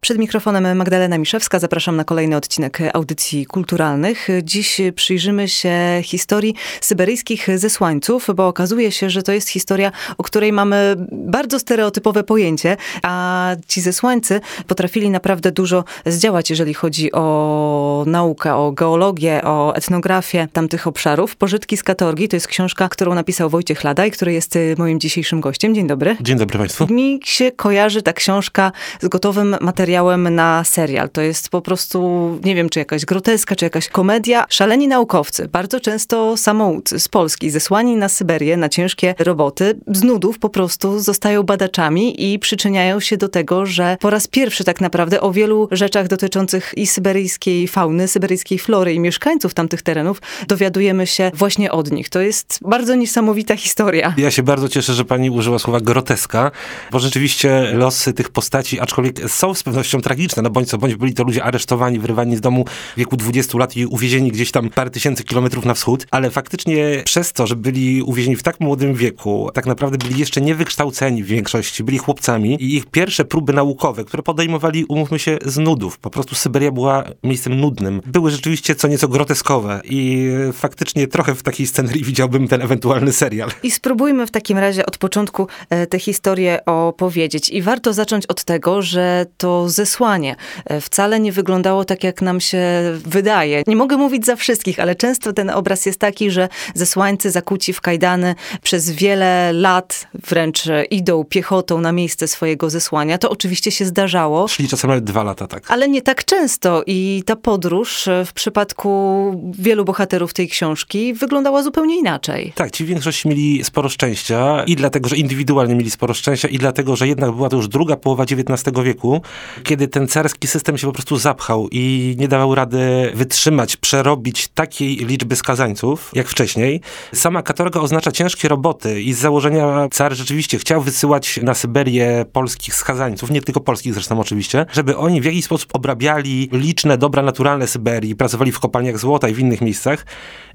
Przed mikrofonem Magdalena Miszewska. Zapraszam na kolejny odcinek audycji kulturalnych. Dziś przyjrzymy się historii syberyjskich zesłańców, bo okazuje się, że to jest historia, o której mamy bardzo stereotypowe pojęcie, a ci zesłańcy potrafili naprawdę dużo zdziałać, jeżeli chodzi o naukę, o geologię, o etnografię tamtych obszarów. Pożytki z katorgi to jest książka, którą napisał Wojciech Ladaj, który jest moim dzisiejszym gościem. Dzień dobry. Dzień dobry Państwu. Mi się kojarzy ta książka z gotowym materiałem materiałem na serial. To jest po prostu, nie wiem, czy jakaś groteska, czy jakaś komedia. Szaleni naukowcy, bardzo często samoucy z Polski, zesłani na Syberię, na ciężkie roboty, z nudów po prostu zostają badaczami i przyczyniają się do tego, że po raz pierwszy tak naprawdę o wielu rzeczach dotyczących i syberyjskiej fauny, syberyjskiej flory i mieszkańców tamtych terenów dowiadujemy się właśnie od nich. To jest bardzo niesamowita historia. Ja się bardzo cieszę, że pani użyła słowa groteska, bo rzeczywiście losy tych postaci, aczkolwiek są z pewnością pewnością tragiczne, no bądź co bądź byli to ludzie aresztowani, wyrywani z domu w wieku 20 lat i uwiezieni gdzieś tam parę tysięcy kilometrów na wschód, ale faktycznie przez to, że byli uwiezieni w tak młodym wieku, tak naprawdę byli jeszcze niewykształceni w większości, byli chłopcami i ich pierwsze próby naukowe, które podejmowali, umówmy się, z nudów. Po prostu Syberia była miejscem nudnym. Były rzeczywiście co nieco groteskowe i faktycznie trochę w takiej scenerii widziałbym ten ewentualny serial. I spróbujmy w takim razie od początku e, tę historię opowiedzieć. I warto zacząć od tego, że to zesłanie e, wcale nie wyglądało tak, jak nam się wydaje. Nie mogę mówić za wszystkich, ale często ten obraz jest taki, że zesłańcy zakuci w kajdany przez wiele lat wręcz idą piechotą na miejsce swojego zesłania. To oczywiście się zdarzało. Szli czasem nawet dwa lata, tak. Ale nie tak często i ta podróż e, w przypadku wielu bohaterów tej książki wyglądała zupełnie inaczej. Tak, ci w większości mieli sporo szczęścia i dlatego, że indywidualnie mieli sporo szczęścia i dlatego, że jednak była to już druga połowa XIX wieku, kiedy ten carski system się po prostu zapchał i nie dawał rady wytrzymać, przerobić takiej liczby skazańców jak wcześniej. Sama katorga oznacza ciężkie roboty i z założenia car rzeczywiście chciał wysyłać na Syberię polskich skazańców, nie tylko polskich zresztą oczywiście, żeby oni w jakiś sposób obrabiali liczne dobra naturalne Syberii, pracowali w kopalniach złota i w innych miejscach.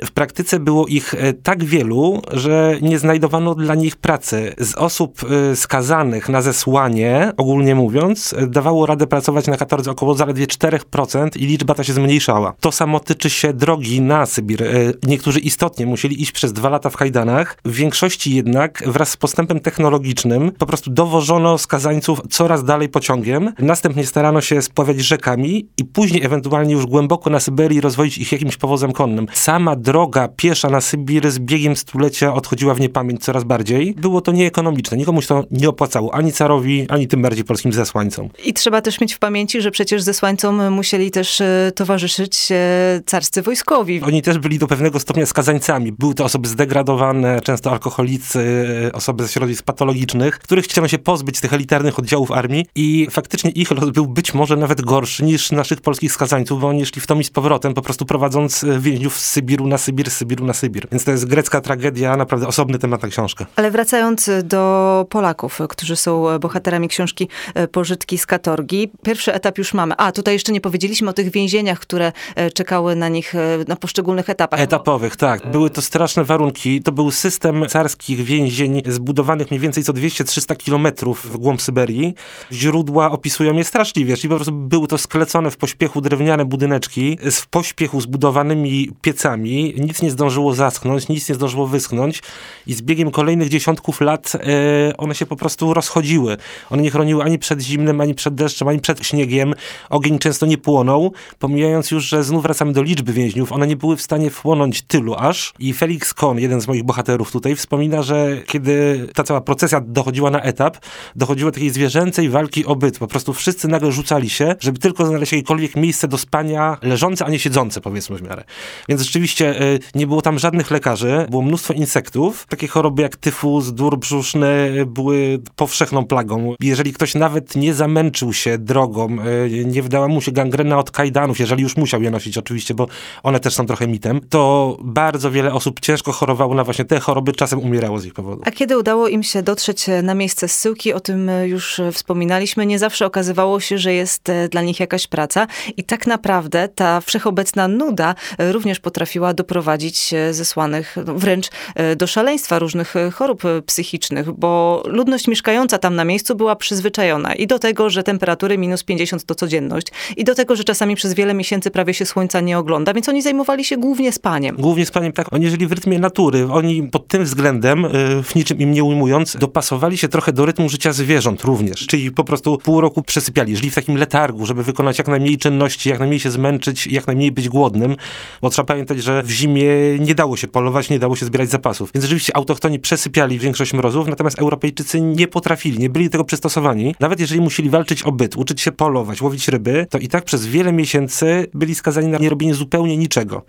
W praktyce było ich e, tak wielu, że nie znajdowano dla nich pracy. Z osób e, skazanych na zesłanie, ogólnie mówiąc, e, dawało radę pracować na katordze około zaledwie 4% i liczba ta się zmniejszała. To samo tyczy się drogi na Sybir. E, niektórzy istotnie musieli iść przez dwa lata w kajdanach. W większości jednak wraz z postępem technologicznym po prostu dowożono skazańców coraz dalej pociągiem. Następnie starano się spławiać rzekami i później ewentualnie już głęboko na Syberii rozwoić ich jakimś powozem konnym. Sama droga piesza na Sybir z biegiem stulecia odchodziła w niepamięć coraz bardziej. Było to nieekonomiczne. Nikomuś to nie opłacało. Ani carowi, ani tym bardziej polskim zesłańcom. I trzeba też mieć w pamięci, że przecież zesłańcom musieli też e, towarzyszyć e, carscy wojskowi. Oni też byli do pewnego stopnia skazańcami. Były to osoby zdegradowane, często alkoholicy, e, osoby ze środowisk patologicznych, których chciano się pozbyć z tych elitarnych oddziałów armii i faktycznie ich los był być może nawet gorszy niż naszych polskich skazańców, bo oni szli w tom i z powrotem, po prostu prowadząc więźniów z Sybiru na Sybir, z Sybiru na Sybir. Więc to jest grecka tragedia, naprawdę osobny temat na książkę. Ale wracając do Polaków, którzy są bohaterami książki Pożytki z Katorgi, pierwszy etap już mamy. A, tutaj jeszcze nie powiedzieliśmy o tych więzieniach, które e, czekały na nich e, na poszczególnych etapach. Etapowych, tak. Były to straszne warunki. To był system carskich więzień zbudowanych mniej więcej co 200-300 kilometrów w głąb Syberii. Źródła opisują je straszliwie, czyli po prostu były to sklecone w pośpiechu drewniane budyneczki z w pośpiechu zbudowanymi piecami. Nic nie zdążyło zaschnąć, nic nie zdążyło wyschnąć i z biegiem kolejnych dziesiątków lat e, one się po prostu rozchodziły. One nie chroniły ani przed zimnem, ani przed deszczem, ani przed śniegiem. Ogień często nie płonął, pomijając już, że znów wracamy do liczby więźniów. One nie były w stanie wchłonąć tylu aż. I Felix Kohn, jeden z moich bohaterów tutaj, wspomina, że kiedy ta cała procesja dochodziła na etap, dochodziło do takiej zwierzęcej walki o byt. Po prostu wszyscy nagle rzucali się, żeby tylko znaleźć jakiekolwiek miejsce do spania leżące, a nie siedzące, powiedzmy w miarę. Więc rzeczywiście y, nie było tam żadnych lekarzy, było mnóstwo insektów. Takie choroby jak tyfus, dur brzuszny były powszechną plagą. Jeżeli ktoś nawet nie zamęczył się się drogą, e, nie wydała mu się gangrena od kajdanów, jeżeli już musiał je nosić oczywiście, bo one też są trochę mitem, to bardzo wiele osób ciężko chorowało na właśnie te choroby, czasem umierało z ich powodu. A kiedy udało im się dotrzeć na miejsce zsyłki, o tym już wspominaliśmy, nie zawsze okazywało się, że jest dla nich jakaś praca. I tak naprawdę ta wszechobecna nuda również potrafiła doprowadzić zesłanych no, wręcz do szaleństwa różnych chorób psychicznych, bo ludność mieszkająca tam na miejscu była przyzwyczajona i do tego, że temperatury minus 50 to codzienność i do tego, że czasami przez wiele miesięcy prawie się słońca nie ogląda, więc oni zajmowali się głównie spaniem. Głównie spaniem, tak. Oni żyli w rytmie natury. Oni pod tym względem, y, w niczym im nie ujmując, dopasowali się trochę do rytmu życia zwierząt również. Czyli po prostu pół roku przesypiali, żyli w takim letargu, żeby wykonać jak najmniej czynności, jak najmniej się zmęczyć, jak najmniej być głodnym, bo trzeba pamiętać, że w zimie nie dało się polować, nie dało się zbierać zapasów. Więc rzeczywiście autochtoni przesypiali większość mrozów, natomiast Europejczycy nie potrafili, nie byli tego przystosowani. Nawet jeżeli musieli walczyć o byt, uczyć się polować, łowić ryby, to i tak przez wiele miesięcy byli skazani na nierobienie zupełnie niczego.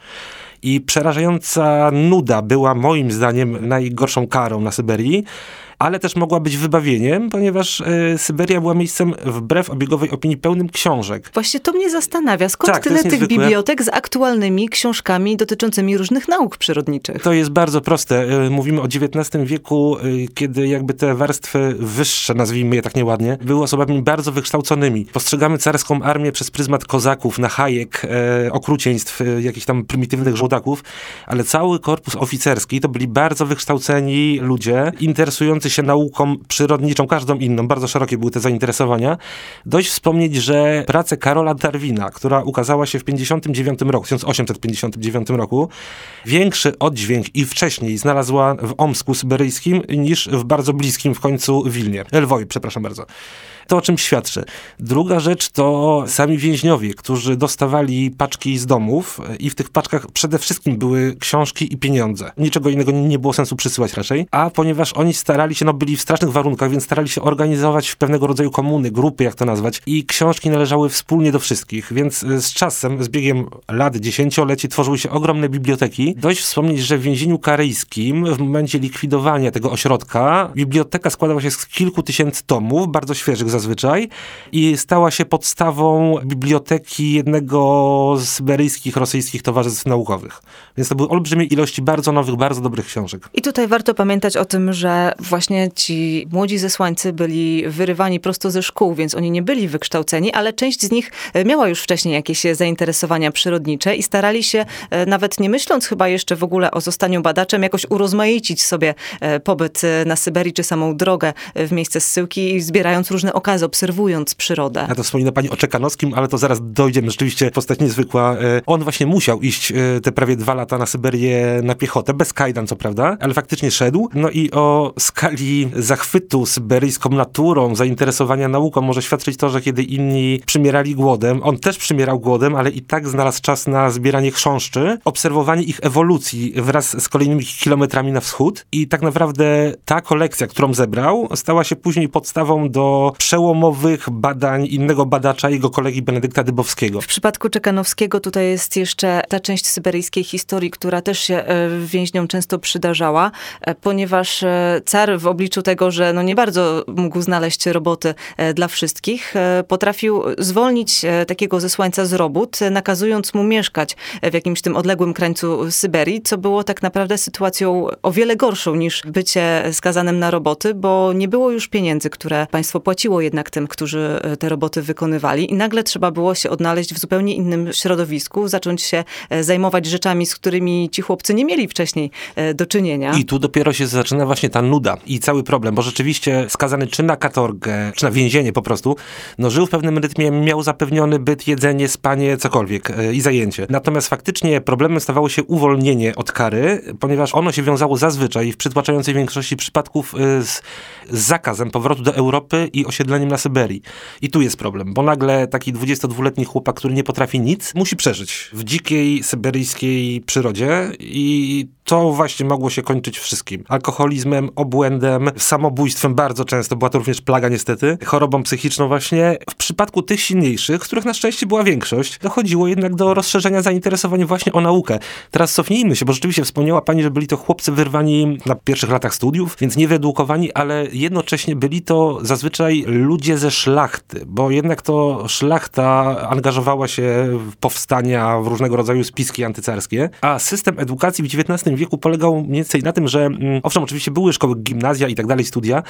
I przerażająca nuda była moim zdaniem najgorszą karą na Syberii ale też mogła być wybawieniem, ponieważ y, Syberia była miejscem wbrew obiegowej opinii pełnym książek. Właśnie to mnie zastanawia. Skąd tak, tyle tych bibliotek z aktualnymi książkami dotyczącymi różnych nauk przyrodniczych? To jest bardzo proste. Y, mówimy o XIX wieku, y, kiedy jakby te warstwy wyższe, nazwijmy je tak nieładnie, były osobami bardzo wykształconymi. Postrzegamy carską armię przez pryzmat kozaków, nachajek, okrucieństw, jakichś tam prymitywnych żołdaków, ale cały korpus oficerski to byli bardzo wykształceni ludzie, interesujący się nauką przyrodniczą, każdą inną, bardzo szerokie były te zainteresowania. Dość wspomnieć, że pracę Karola Darwina, która ukazała się w 59 roku, 1859 roku, większy oddźwięk i wcześniej znalazła w Omsku Syberyjskim niż w bardzo bliskim w końcu Wilnie. Lwowie, przepraszam bardzo. To o czym świadczy. Druga rzecz to sami więźniowie, którzy dostawali paczki z domów i w tych paczkach przede wszystkim były książki i pieniądze. Niczego innego nie było sensu przysyłać raczej. A ponieważ oni starali się, no byli w strasznych warunkach, więc starali się organizować w pewnego rodzaju komuny, grupy, jak to nazwać, i książki należały wspólnie do wszystkich, więc e, z czasem, z biegiem lat, dziesięcioleci tworzyły się ogromne biblioteki. Dość wspomnieć, że w więzieniu karyjskim w momencie likwidowania tego ośrodka biblioteka składała się z kilku tysięcy tomów, bardzo świeżych zazwyczaj i stała się podstawą biblioteki jednego z syberyjskich, rosyjskich towarzystw naukowych. Więc to były olbrzymie ilości bardzo nowych, bardzo dobrych książek. I tutaj warto pamiętać o tym, że właśnie ci młodzi zesłańcy byli wyrywani prosto ze szkół, więc oni nie byli wykształceni, ale część z nich e, miała już wcześniej jakieś zainteresowania przyrodnicze i starali się, e, nawet nie myśląc chyba jeszcze w ogóle o zostaniu badaczem, jakoś urozmaicić sobie e, pobyt na Syberii czy samą drogę w miejsce zsyłki, zbierając różne okazy, obserwując przyrodę. Ja to wspomina pani o Czekanowskim, ale to zaraz dojdziemy. Rzeczywiście postać niezwykła. On właśnie musiał iść te prawie dwa lata na Syberię na piechotę, bez kajdan co prawda, ale faktycznie szedł. No i o skali zachwytu syberyjską naturą, zainteresowania nauką może świadczyć to, że kiedy inni przymierali głodem, on też przymierał głodem, ale i tak znalazł czas na zbieranie chrząszczy, obserwowanie ich ewolucji wraz z kolejnymi kilometrami na wschód i tak naprawdę ta kolekcja, którą zebrał, stała się później podstawą do przełomowych badań innego badacza, jego kolegi Benedykta Dybowskiego. W przypadku Czekanowskiego tutaj jest jeszcze ta część syberyjskiej historii, która też się e, więźniom często przydarzała, e, ponieważ e, car w obliczu tego, że no nie bardzo mógł znaleźć roboty dla wszystkich, potrafił zwolnić takiego zesłańca z robót, nakazując mu mieszkać w jakimś tym odległym krańcu Syberii, co było tak naprawdę sytuacją o wiele gorszą niż bycie skazanym na roboty, bo nie było już pieniędzy, które państwo płaciło jednak tym, którzy te roboty wykonywali i nagle trzeba było się odnaleźć w zupełnie innym środowisku, zacząć się zajmować rzeczami, z którymi ci chłopcy nie mieli wcześniej do czynienia. I tu dopiero się zaczyna właśnie ta nuda i cały problem, bo rzeczywiście skazany czy na katorgę, czy na więzienie po prostu, no żył w pewnym rytmie, miał zapewniony byt, jedzenie, spanie, cokolwiek e, i zajęcie. Natomiast faktycznie problemem stawało się uwolnienie od kary, ponieważ ono się wiązało zazwyczaj w przytłaczającej większości przypadków e, z, z zakazem powrotu do Europy i osiedleniem na Syberii. I tu jest problem, bo nagle taki 22-letni chłopak, który nie potrafi nic, musi przeżyć w dzikiej, syberyjskiej przyrodzie i to właśnie mogło się kończyć wszystkim. Alkoholizmem, obłędem, samobójstwem bardzo często, była to również plaga niestety, chorobą psychiczną właśnie. W przypadku tych silniejszych, których na szczęście była większość, dochodziło jednak do rozszerzenia zainteresowania właśnie o naukę. Teraz cofnijmy się, bo rzeczywiście wspomniała pani, że byli to chłopcy wyrwani na pierwszych latach studiów, więc niewyedukowani, ale jednocześnie byli to zazwyczaj ludzie ze szlachty, bo jednak to szlachta angażowała się w powstania, w różnego rodzaju spiski antycarskie, a system edukacji w XIX wieku polegał mniej więcej na tym, że mm, owszem, oczywiście były szkoły, gimnazja i tak dalej, studia,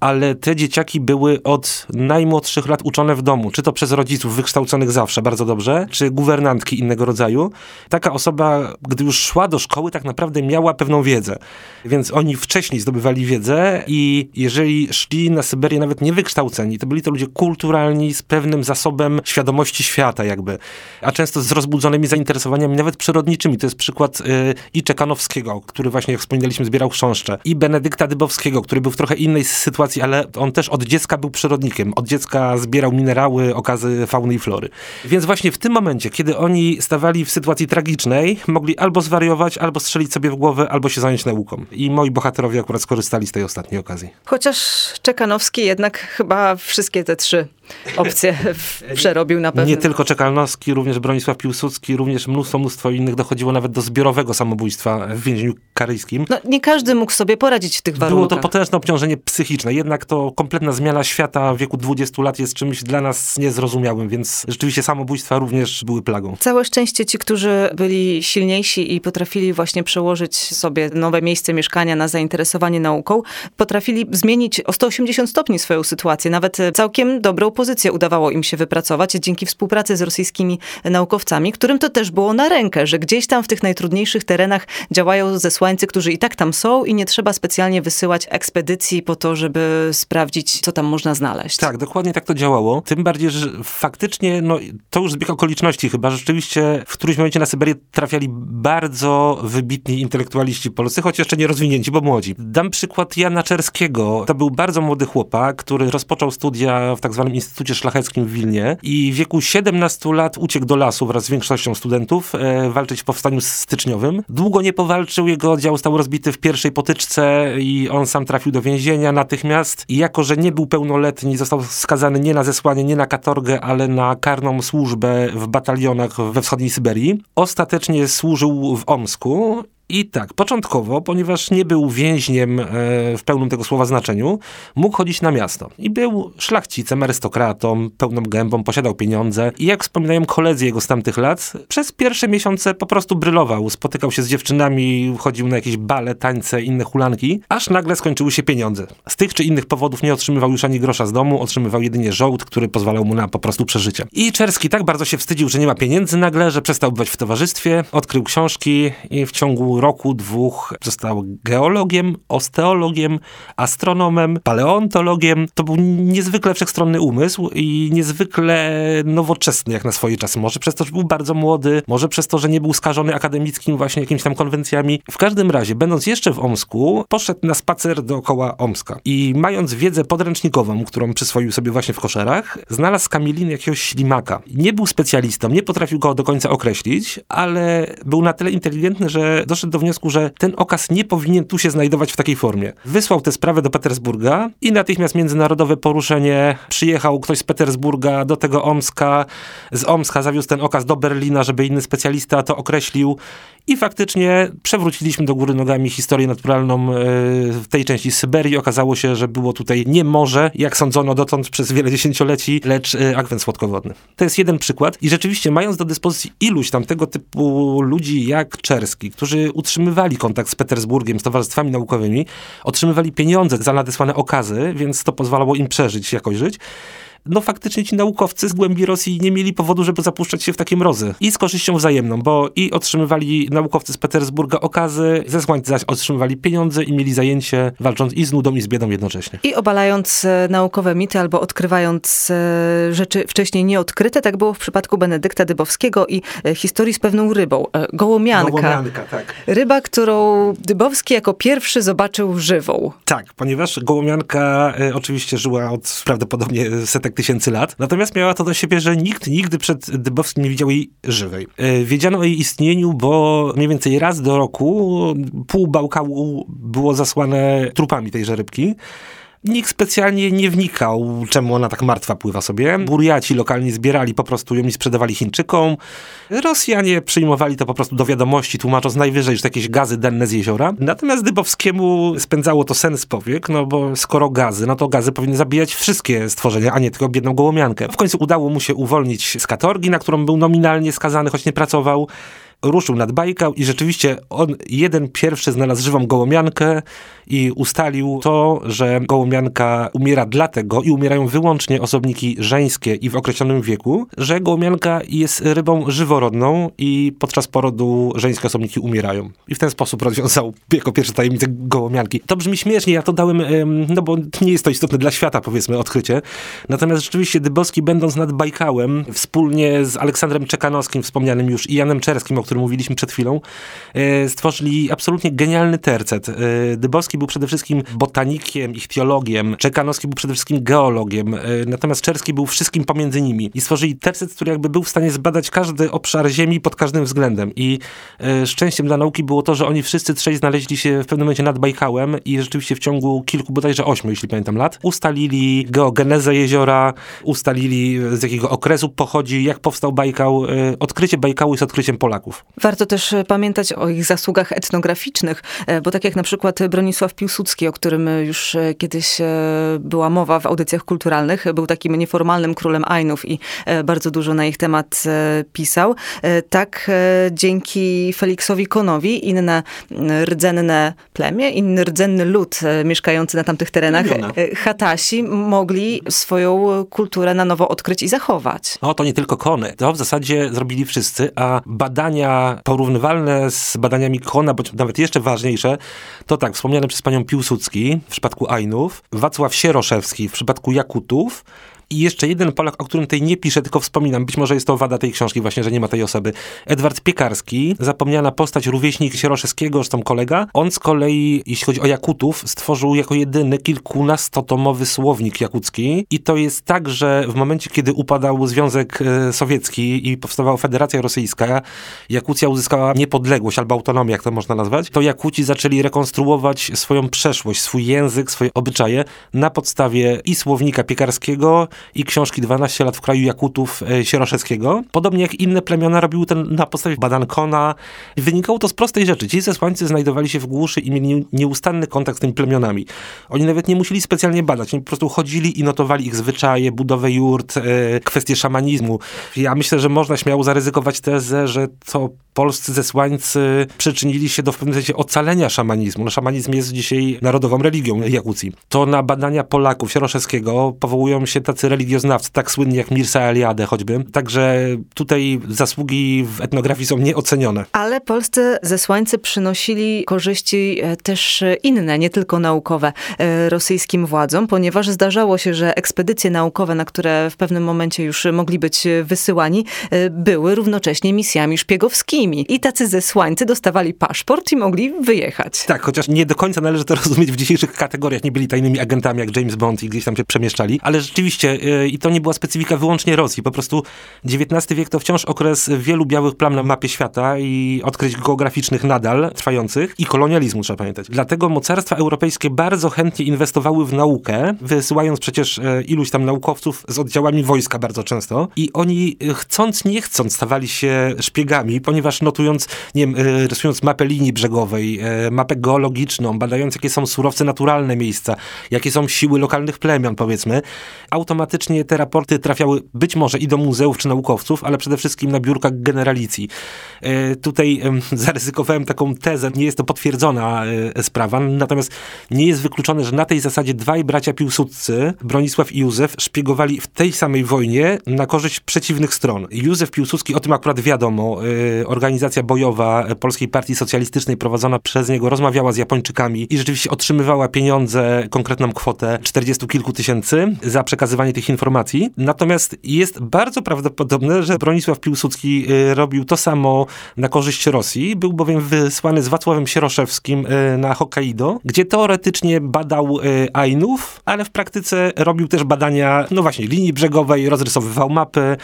ale te dzieciaki były od najmłodszych lat uczone w domu, czy to przez rodziców wykształconych zawsze bardzo dobrze, czy guwernantki innego rodzaju. Taka osoba, gdy już szła do szkoły, tak naprawdę miała pewną wiedzę. Więc oni wcześniej zdobywali wiedzę i jeżeli szli na Syberię nawet niewykształceni, to byli to ludzie kulturalni, z pewnym zasobem świadomości świata jakby, a często z rozbudzonymi zainteresowaniami nawet przyrodniczymi. To jest przykład y, i Czekanowskiego, który właśnie, jak wspominaliśmy, zbierał chrząszcze, i Benedykta Dybowskiego, który był w trochę innej sytuacji sytuacji, ale on też od dziecka był przyrodnikiem. Od dziecka zbierał minerały, okazy fauny i flory. Więc właśnie w tym momencie, kiedy oni stawali w sytuacji tragicznej, mogli albo zwariować, albo strzelić sobie w głowę, albo się zająć nauką. I moi bohaterowie akurat skorzystali z tej ostatniej okazji. Chociaż Czekanowski jednak chyba wszystkie te trzy opcje przerobił na pewno. Nie tylko Czekalnowski, również Bronisław Piłsudski, również mnóstwo, mnóstwo innych dochodziło nawet do zbiorowego samobójstwa w więzieniu karyjskim. No, nie każdy mógł sobie poradzić w tych warunkach. Było to potężne obciążenie psychiczne, jednak to kompletna zmiana świata w wieku 20 lat jest czymś dla nas niezrozumiałym, więc rzeczywiście samobójstwa również były plagą. Całe szczęście ci, którzy byli silniejsi i potrafili właśnie przełożyć sobie nowe miejsce mieszkania na zainteresowanie nauką, potrafili zmienić o 180 stopni swoją sytuację, nawet całkiem dobrą pozycję udawało im się wypracować dzięki współpracy z rosyjskimi naukowcami, którym to też było na rękę, że gdzieś tam w tych najtrudniejszych terenach działają zesłańcy, którzy i tak tam są i nie trzeba specjalnie wysyłać ekspedycji po to, żeby sprawdzić, co tam można znaleźć. Tak, dokładnie tak to działało. Tym bardziej, że faktycznie, no to już zbieg okoliczności chyba, rzeczywiście w którymś momencie na Syberię trafiali bardzo wybitni intelektualiści polscy, choć jeszcze nie rozwinięci, bo młodzi. Dam przykład Jana Czerskiego. To był bardzo młody chłopak, który rozpoczął studia w tak zwanym Instytucie Szlacheckim w Wilnie i w wieku 17 lat uciekł do lasu wraz z większością studentów e, walczyć w powstaniu styczniowym. Długo nie powalczył, jego oddział został rozbity w pierwszej potyczce i on sam trafił do więzienia natychmiast. I jako, że nie był pełnoletni, został skazany nie na zesłanie, nie na katorgę, ale na karną służbę w batalionach we wschodniej Syberii. Ostatecznie służył w Omsku i tak, początkowo, ponieważ nie był więźniem e, w pełnym tego słowa znaczeniu, mógł chodzić na miasto. I był szlachcicem, arystokratą, pełną gębą, posiadał pieniądze. I jak wspominają koledzy jego z tamtych lat, przez pierwsze miesiące po prostu brylował. Spotykał się z dziewczynami, chodził na jakieś bale, tańce, inne hulanki, aż nagle skończyły się pieniądze. Z tych czy innych powodów nie otrzymywał już ani grosza z domu, otrzymywał jedynie żołd, który pozwalał mu na po prostu przeżycie. I Czerski tak bardzo się wstydził, że nie ma pieniędzy nagle, że przestał bywać w towarzystwie, odkrył książki i w ciągu roku, dwóch został geologiem, osteologiem, astronomem, paleontologiem. To był niezwykle wszechstronny umysł i niezwykle nowoczesny jak na swoje czasy. Może przez to, że był bardzo młody, może przez to, że nie był skażony akademickim właśnie jakimiś tam konwencjami. W każdym razie, będąc jeszcze w Omsku, poszedł na spacer dookoła Omska i mając wiedzę podręcznikową, którą przyswoił sobie właśnie w koszerach, znalazł z Kamiliny jakiegoś ślimaka. Nie był specjalistą, nie potrafił go do końca określić, ale był na tyle inteligentny, że doszedł do wniosku, że ten okaz nie powinien tu się znajdować w takiej formie. Wysłał tę sprawę do Petersburga i natychmiast międzynarodowe poruszenie. Przyjechał ktoś z Petersburga do tego Omska, z Omska zawiózł ten okaz do Berlina, żeby inny specjalista to określił i faktycznie przewróciliśmy do góry nogami historię naturalną e, w tej części Syberii. Okazało się, że było tutaj nie morze, jak sądzono dotąd przez wiele dziesięcioleci, lecz e, akwen słodkowodny. To jest jeden przykład i rzeczywiście mając do dyspozycji iluś tam tego typu ludzi jak Czerski, którzy utrzymywali kontakt z Petersburgiem, z towarzystwami naukowymi, otrzymywali pieniądze za nadesłane okazy, więc to pozwalało im przeżyć, jakoś żyć no faktycznie ci naukowcy z głębi Rosji nie mieli powodu, żeby zapuszczać się w takie mrozy. I z korzyścią wzajemną, bo i otrzymywali naukowcy z Petersburga okazy, zesłańcy zaś otrzymywali pieniądze i mieli zajęcie walcząc i z nudą i z biedą jednocześnie. I obalając e, naukowe mity albo odkrywając e, rzeczy wcześniej nieodkryte, tak było w przypadku Benedykta Dybowskiego i e, historii z pewną rybą. Gołomianka. Gołomianka, tak. Ryba, którą Dybowski jako pierwszy zobaczył żywą. Tak, ponieważ gołomianka oczywiście żyła od prawdopodobnie setek tysięcy lat. Natomiast miała to do siebie, że nikt nigdy przed Dybowskim nie widział jej żywej. E, wiedziano o jej istnieniu, bo mniej więcej raz do roku pół Bałkału było zasłane trupami tejże rybki. Nikt specjalnie nie wnikał, czemu ona tak martwa pływa sobie. Burjaci lokalni zbierali po prostu ją i sprzedawali Chińczykom. Rosjanie przyjmowali to po prostu do wiadomości, tłumacząc najwyżej, że to jakieś gazy denne z jeziora. Natomiast Dybowskiemu spędzało to sen z powiek, no bo skoro gazy, no to gazy powinny zabijać wszystkie stworzenia, a nie tylko biedną gołomiankę. W końcu udało mu się uwolnić z katorgi, na którą był nominalnie skazany, choć nie pracował ruszył nad Bajkał i rzeczywiście on jeden pierwszy znalazł żywą gołomiankę i ustalił to, że gołomianka umiera dlatego i umierają wyłącznie osobniki żeńskie i w określonym wieku, że gołomianka jest rybą żyworodną i podczas porodu żeńskie osobniki umierają. I w ten sposób rozwiązał jako pierwsze tajemnicę gołomianki. To brzmi śmiesznie, ja to dałem, no bo nie jest to istotne dla świata, powiedzmy, odkrycie. Natomiast rzeczywiście Dybowski, będąc nad Bajkałem, wspólnie z Aleksandrem Czekanowskim, wspomnianym już, i Janem Czerskim, o którym mówiliśmy przed chwilą, e, stworzyli absolutnie genialny tercet. E, Dybowski był przede wszystkim botanikiem, ichtiologiem, Czekanowski był przede wszystkim geologiem, e, natomiast Czerski był wszystkim pomiędzy nimi. I stworzyli tercet, który jakby był w stanie zbadać każdy obszar Ziemi pod każdym względem. I szczęściem dla nauki było to, że oni wszyscy trzej znaleźli się w pewnym momencie nad Bajkałem i rzeczywiście w ciągu kilku, bodajże ośmiu, jeśli pamiętam, lat, ustalili geogenezę jeziora, ustalili z jakiego okresu pochodzi, jak powstał Bajkał. Odkrycie Bajkału jest odkryciem Polaków. Warto też e, pamiętać o ich zasługach etnograficznych, e, bo tak jak na przykład Bronisław Piłsudski, o którym już e, kiedyś była mowa w audycjach kulturalnych, był takim nieformalnym królem Ainów i bardzo dużo na ich temat pisał. Tak dzięki Feliksowi Konowi inne rdzenne plemię, inny rdzenny lud mieszkający na tamtych terenach, Hatasi, mogli swoją kulturę na nowo odkryć i zachować. O, to nie tylko Kony. To w zasadzie zrobili wszyscy, a badania porównywalne z badaniami Kona, bądź nawet jeszcze ważniejsze, to tak, wspomniane przez panią Piłsudski w przypadku Ainów, Wacław Sieroszewski w przypadku Jakutów, i jeszcze jeden Polak, o którym tutaj nie piszę, tylko wspominam, być może jest to wada tej książki właśnie, że nie ma tej osoby. Edward Piekarski, zapomniana postać, rówieśnik Sieroszewskiego, zresztą kolega. On z kolei, jeśli chodzi o Jakutów, stworzył jako jedyny kilkunastotomowy słownik jakucki i to jest tak, że w momencie, kiedy upadał Związek e, Sowiecki i powstawała Federacja Rosyjska, Jakucja uzyskała niepodległość albo autonomię, jak to można nazwać, to Jakuci zaczęli rekonstruować swoją przeszłość, swój język, swoje obyczaje na podstawie i słownika piekarskiego, i książki 12 lat w kraju Jakutów e, Sieroszewskiego. Podobnie jak inne plemiona robiły to na podstawie badań Kona. Wynikało to z prostej rzeczy. Ci zesłańcy znajdowali się w głuszy i mieli nieustanny kontakt z tymi plemionami. Oni nawet nie musieli specjalnie badać. Oni po prostu chodzili i notowali ich zwyczaje, budowę jurt, e, kwestie szamanizmu. Ja myślę, że można śmiało zaryzykować tezę, że to polscy zesłańcy przyczynili się do w pewnym sensie ocalenia szamanizmu. No, szamanizm jest dzisiaj narodową religią Jakucji. To na badania Polaków Sieroszewskiego powołują się tacy religioznawcy, tak słynni jak Mirsa Eliade choćby. Także tutaj zasługi w etnografii są nieocenione. Ale polscy zesłańcy przynosili korzyści e, też inne, nie tylko naukowe e, rosyjskim władzom, ponieważ zdarzało się, że ekspedycje naukowe, na które w pewnym momencie już mogli być wysyłani, e, były równocześnie misjami szpiegowskimi. I tacy zesłańcy dostawali paszport i mogli wyjechać. Tak, chociaż nie do końca należy to rozumieć w dzisiejszych kategoriach. Nie byli tajnymi agentami jak James Bond i gdzieś tam się przemieszczali, ale rzeczywiście i to nie była specyfika wyłącznie Rosji. Po prostu XIX wiek to wciąż okres wielu białych plam na mapie świata i odkryć geograficznych nadal trwających i kolonializmu trzeba pamiętać. Dlatego mocarstwa europejskie bardzo chętnie inwestowały w naukę, wysyłając przecież e, iluś tam naukowców z oddziałami wojska bardzo często i oni e, chcąc nie chcąc stawali się szpiegami, ponieważ notując, nie wiem, e, rysując mapę linii brzegowej, mapę geologiczną, badając jakie są surowce naturalne miejsca, jakie są siły lokalnych plemion powiedzmy, automatycznie automatycznie te raporty trafiały być może i do muzeów czy naukowców, ale przede wszystkim na biurkach generalicji. E, tutaj zaryzykowałem taką tezę, nie jest to potwierdzona e, sprawa, natomiast nie jest wykluczone, że na tej zasadzie dwaj bracia piłsudcy, Bronisław i Józef, szpiegowali w tej samej wojnie na korzyść przeciwnych stron. Józef Piłsudski, o tym akurat wiadomo, e, organizacja bojowa Polskiej Partii Socjalistycznej prowadzona przez niego rozmawiała z Japończykami i rzeczywiście otrzymywała pieniądze, konkretną kwotę 40 kilku tysięcy za przekazywanie tych informacji. Natomiast jest bardzo prawdopodobne, że Bronisław Piłsudski y, robił to samo na korzyść Rosji. Był bowiem wysłany z Wacławem Sieroszewskim y, na Hokkaido, gdzie teoretycznie badał y, Ainów, ale w praktyce robił też badania, no właśnie, linii brzegowej, rozrysowywał mapy,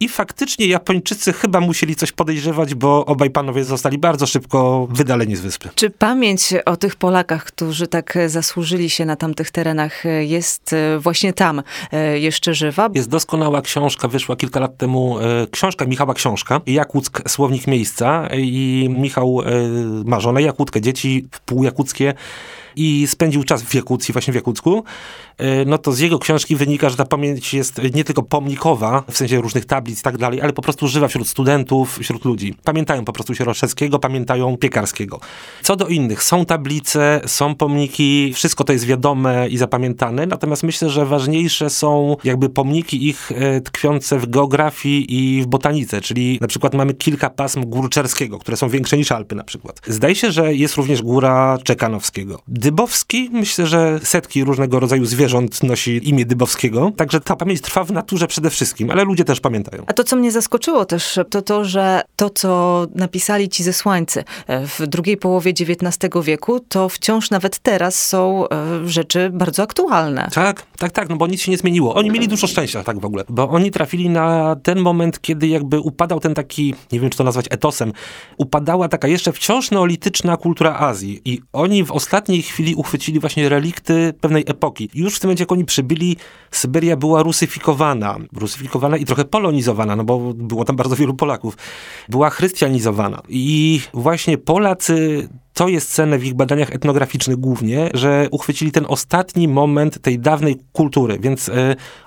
i faktycznie Japończycy chyba musieli coś podejrzewać, bo obaj panowie zostali bardzo szybko wydaleni z wyspy. Czy pamięć o tych Polakach, którzy tak zasłużyli się na tamtych terenach, jest e, właśnie tam e, jeszcze żywa? Jest doskonała książka, wyszła kilka lat temu, e, książka Michała Książka, Jakutsk, Słownik Miejsca i Michał ma żonę Jakutkę, dzieci półjakuckie i spędził czas w Jakucji, właśnie w Jakucku, e, no to z jego książki wynika, że ta pamięć jest nie tylko pomnikowa, w sensie różnych tablic i tak dalej, ale po prostu żywa wśród studentów, wśród ludzi. Pamiętają po prostu Sieroszewskiego, pamiętają Piekarskiego. Co do innych, są tablice, są pomniki, wszystko to jest wiadome i zapamiętane, natomiast myślę, że ważniejsze są jakby pomniki ich e, tkwiące w geografii i w botanice, czyli na przykład mamy kilka pasm gór Czerskiego, które są większe niż Alpy na przykład. Zdaje się, że jest również góra Czekanowskiego. Dybowski, myślę, że setki różnego rodzaju zwierząt nosi imię Dybowskiego, także ta pamięć trwa w naturze przede wszystkim, ale ludzie też pamiętają. A to, co mnie zaskoczyło też, to to, że to, co napisali ci zesłańcy e, w drugiej połowie XIX wieku, to wciąż nawet teraz są e, rzeczy bardzo aktualne. Tak, tak, tak, no bo nic się nie zmieniło. Oni mieli dużo szczęścia tak w ogóle, bo oni trafili na ten moment, kiedy jakby upadał ten taki, nie wiem czy to nazwać etosem, upadała taka jeszcze wciąż neolityczna kultura Azji i oni w ostatniej chwili chwili uchwycili właśnie relikty pewnej epoki. Już w tym momencie, jak oni przybyli, Syberia była rusyfikowana. Rusyfikowana i trochę polonizowana, no bo było tam bardzo wielu Polaków. Była chrystianizowana. I właśnie Polacy to jest cenne w ich badaniach etnograficznych głównie, że uchwycili ten ostatni moment tej dawnej kultury, więc y,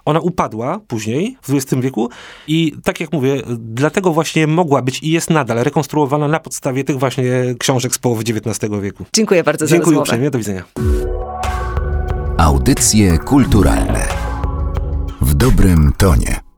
ona upadła później, w XX wieku i tak jak mówię, dlatego właśnie mogła być i jest nadal rekonstruowana na podstawie tych właśnie książek z połowy XIX wieku. Dziękuję bardzo Dziękuję za rozmowę. uprzejmie, do widzenia. Audycje kulturalne w dobrym tonie.